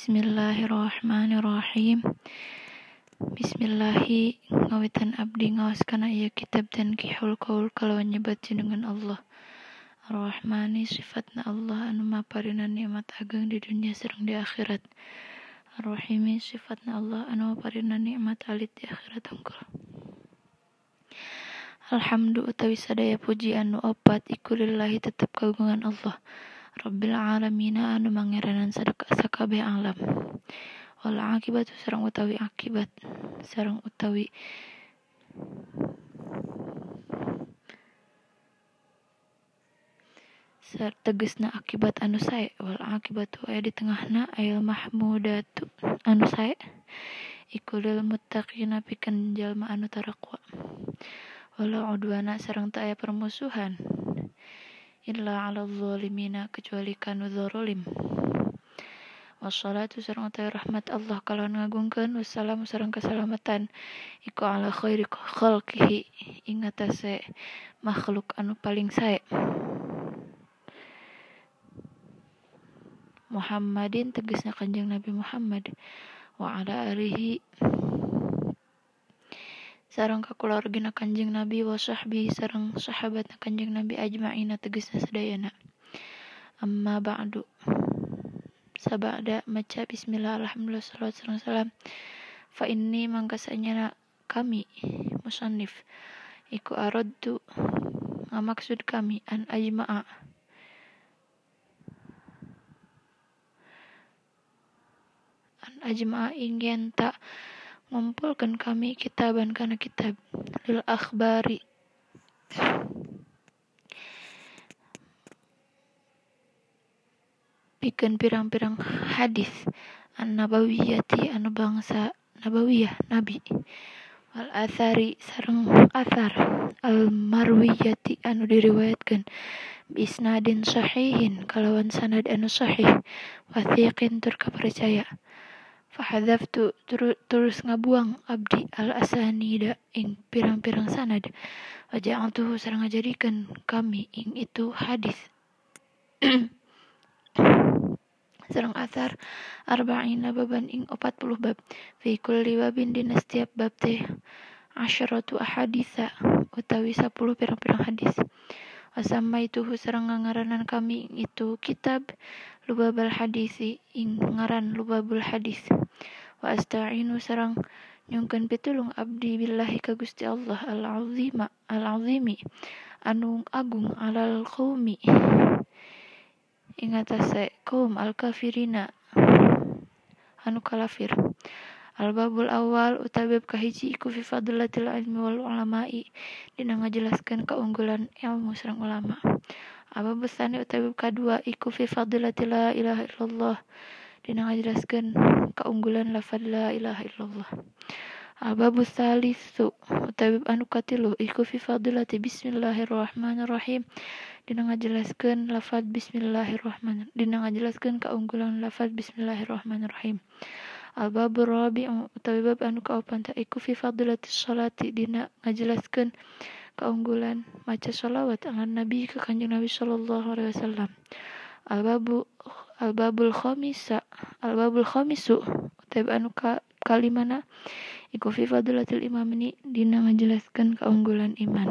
Bismillahirrahmanirrahim. Bismillahi ngawitan abdi ngawas kana iya kitab dan kihul kaul kalawan nyebat jenengan Allah. Ar-Rahmani sifatna Allah anu maparina nikmat ageng di dunia serang di akhirat. Ar-Rahimi sifatna Allah anu maparina nikmat alit di akhirat unggul Alhamdulillah utawi sadaya puji anu opat iku lillahi kagungan Allah Rabbil alamina anu mangeranan sakabeh alam. Wal akibat sareng utawi akibat sareng utawi tegesna akibat anu sae. Wal akibatu aya di tengahna ayal mahmudatu anu sae. Iku lil muttaqina pikeun jalma anu tarakwa wala udwana sareng teu aya permusuhan illa ala zalimina kecuali kanu zalim wassalatu sareng utawi rahmat Allah kalau ngagungkeun wassalamu sareng keselamatan. Iku ala khairi khalqihi ing atase makhluk anu paling sae. Muhammadin tegasna kanjeng Nabi Muhammad. Wa ala alihi sareng kakulargina Kanjeng Nabi wa sahbihi sareng sahabatna Kanjeng Nabi ajmaina tegasna sadayana amma ba'du. Sabada maca bismillah alhamdulillah salawat sareng salam. Fa inni mangkasanya kami musannif. Iku aradtu ngamaksud kami an ajma'a. An ajma'a ingin tak ngumpulkan kami kitaban kana kitab lil akhbari. Pikeun pirang-pirang hadis an nabawiyati anu bangsa nabawiyah nabi. Wal athari sareng athar. Al marwiyati anu diriwayatkeun bisnadin sahihin kalawan sanad anu sahih. Wathiqin tur kapercaya Fahadaftu terus ngabuang abdi al asanida ing pirang-pirang sanad. Waja'altuhu sareng ngajadikeun kami ing itu hadis. sareng asar arba'ina baban ing 40 bab. Fi kulli babin dina setiap bab teh asyaratu ahaditha utawi 10 pirang-pirang hadis. Wasama itu sareng ngaranan kami itu kitab lubabal hadisi ing ngaran lubabul hadis. Wa asta'inu sarang nyungkeun pitulung abdi billahi ka Gusti Allah al azima al azimi anu agung alal qaumi. Ing atase kaum al kafirina anu kalafir. Al babul awal utawi bab kahiji iku fi fadilatil ilmi wal ulama'i. Dina ngajelaskeun keunggulan ilmu ulama Aba besani utawi kadua iku fi fadilati la ilaha illallah. Dina ngajelaskeun keunggulan lafaz la ilaha illallah. Aba busalisu utawi anu katilu iku fi fadilati bismillahirrahmanirrahim. Dina ngajelaskeun lafaz bismillahirrahmanirrahim dina ngajelaskeun keunggulan lafaz bismillahirrahmanirrahim. Al-babu rabi utawi bab anu kaopan ta iku fi fadilati sholati. Dina ngajelaskeun keunggulan maca sholawat ala Nabi ke kanjeng Nabi Shallallahu Alaihi Wasallam. Al-babu al-babul khamisa al-babul khamisu utawi anu ka kalimana iku fi fadilatil imam ini dina ngajelaskeun keunggulan iman.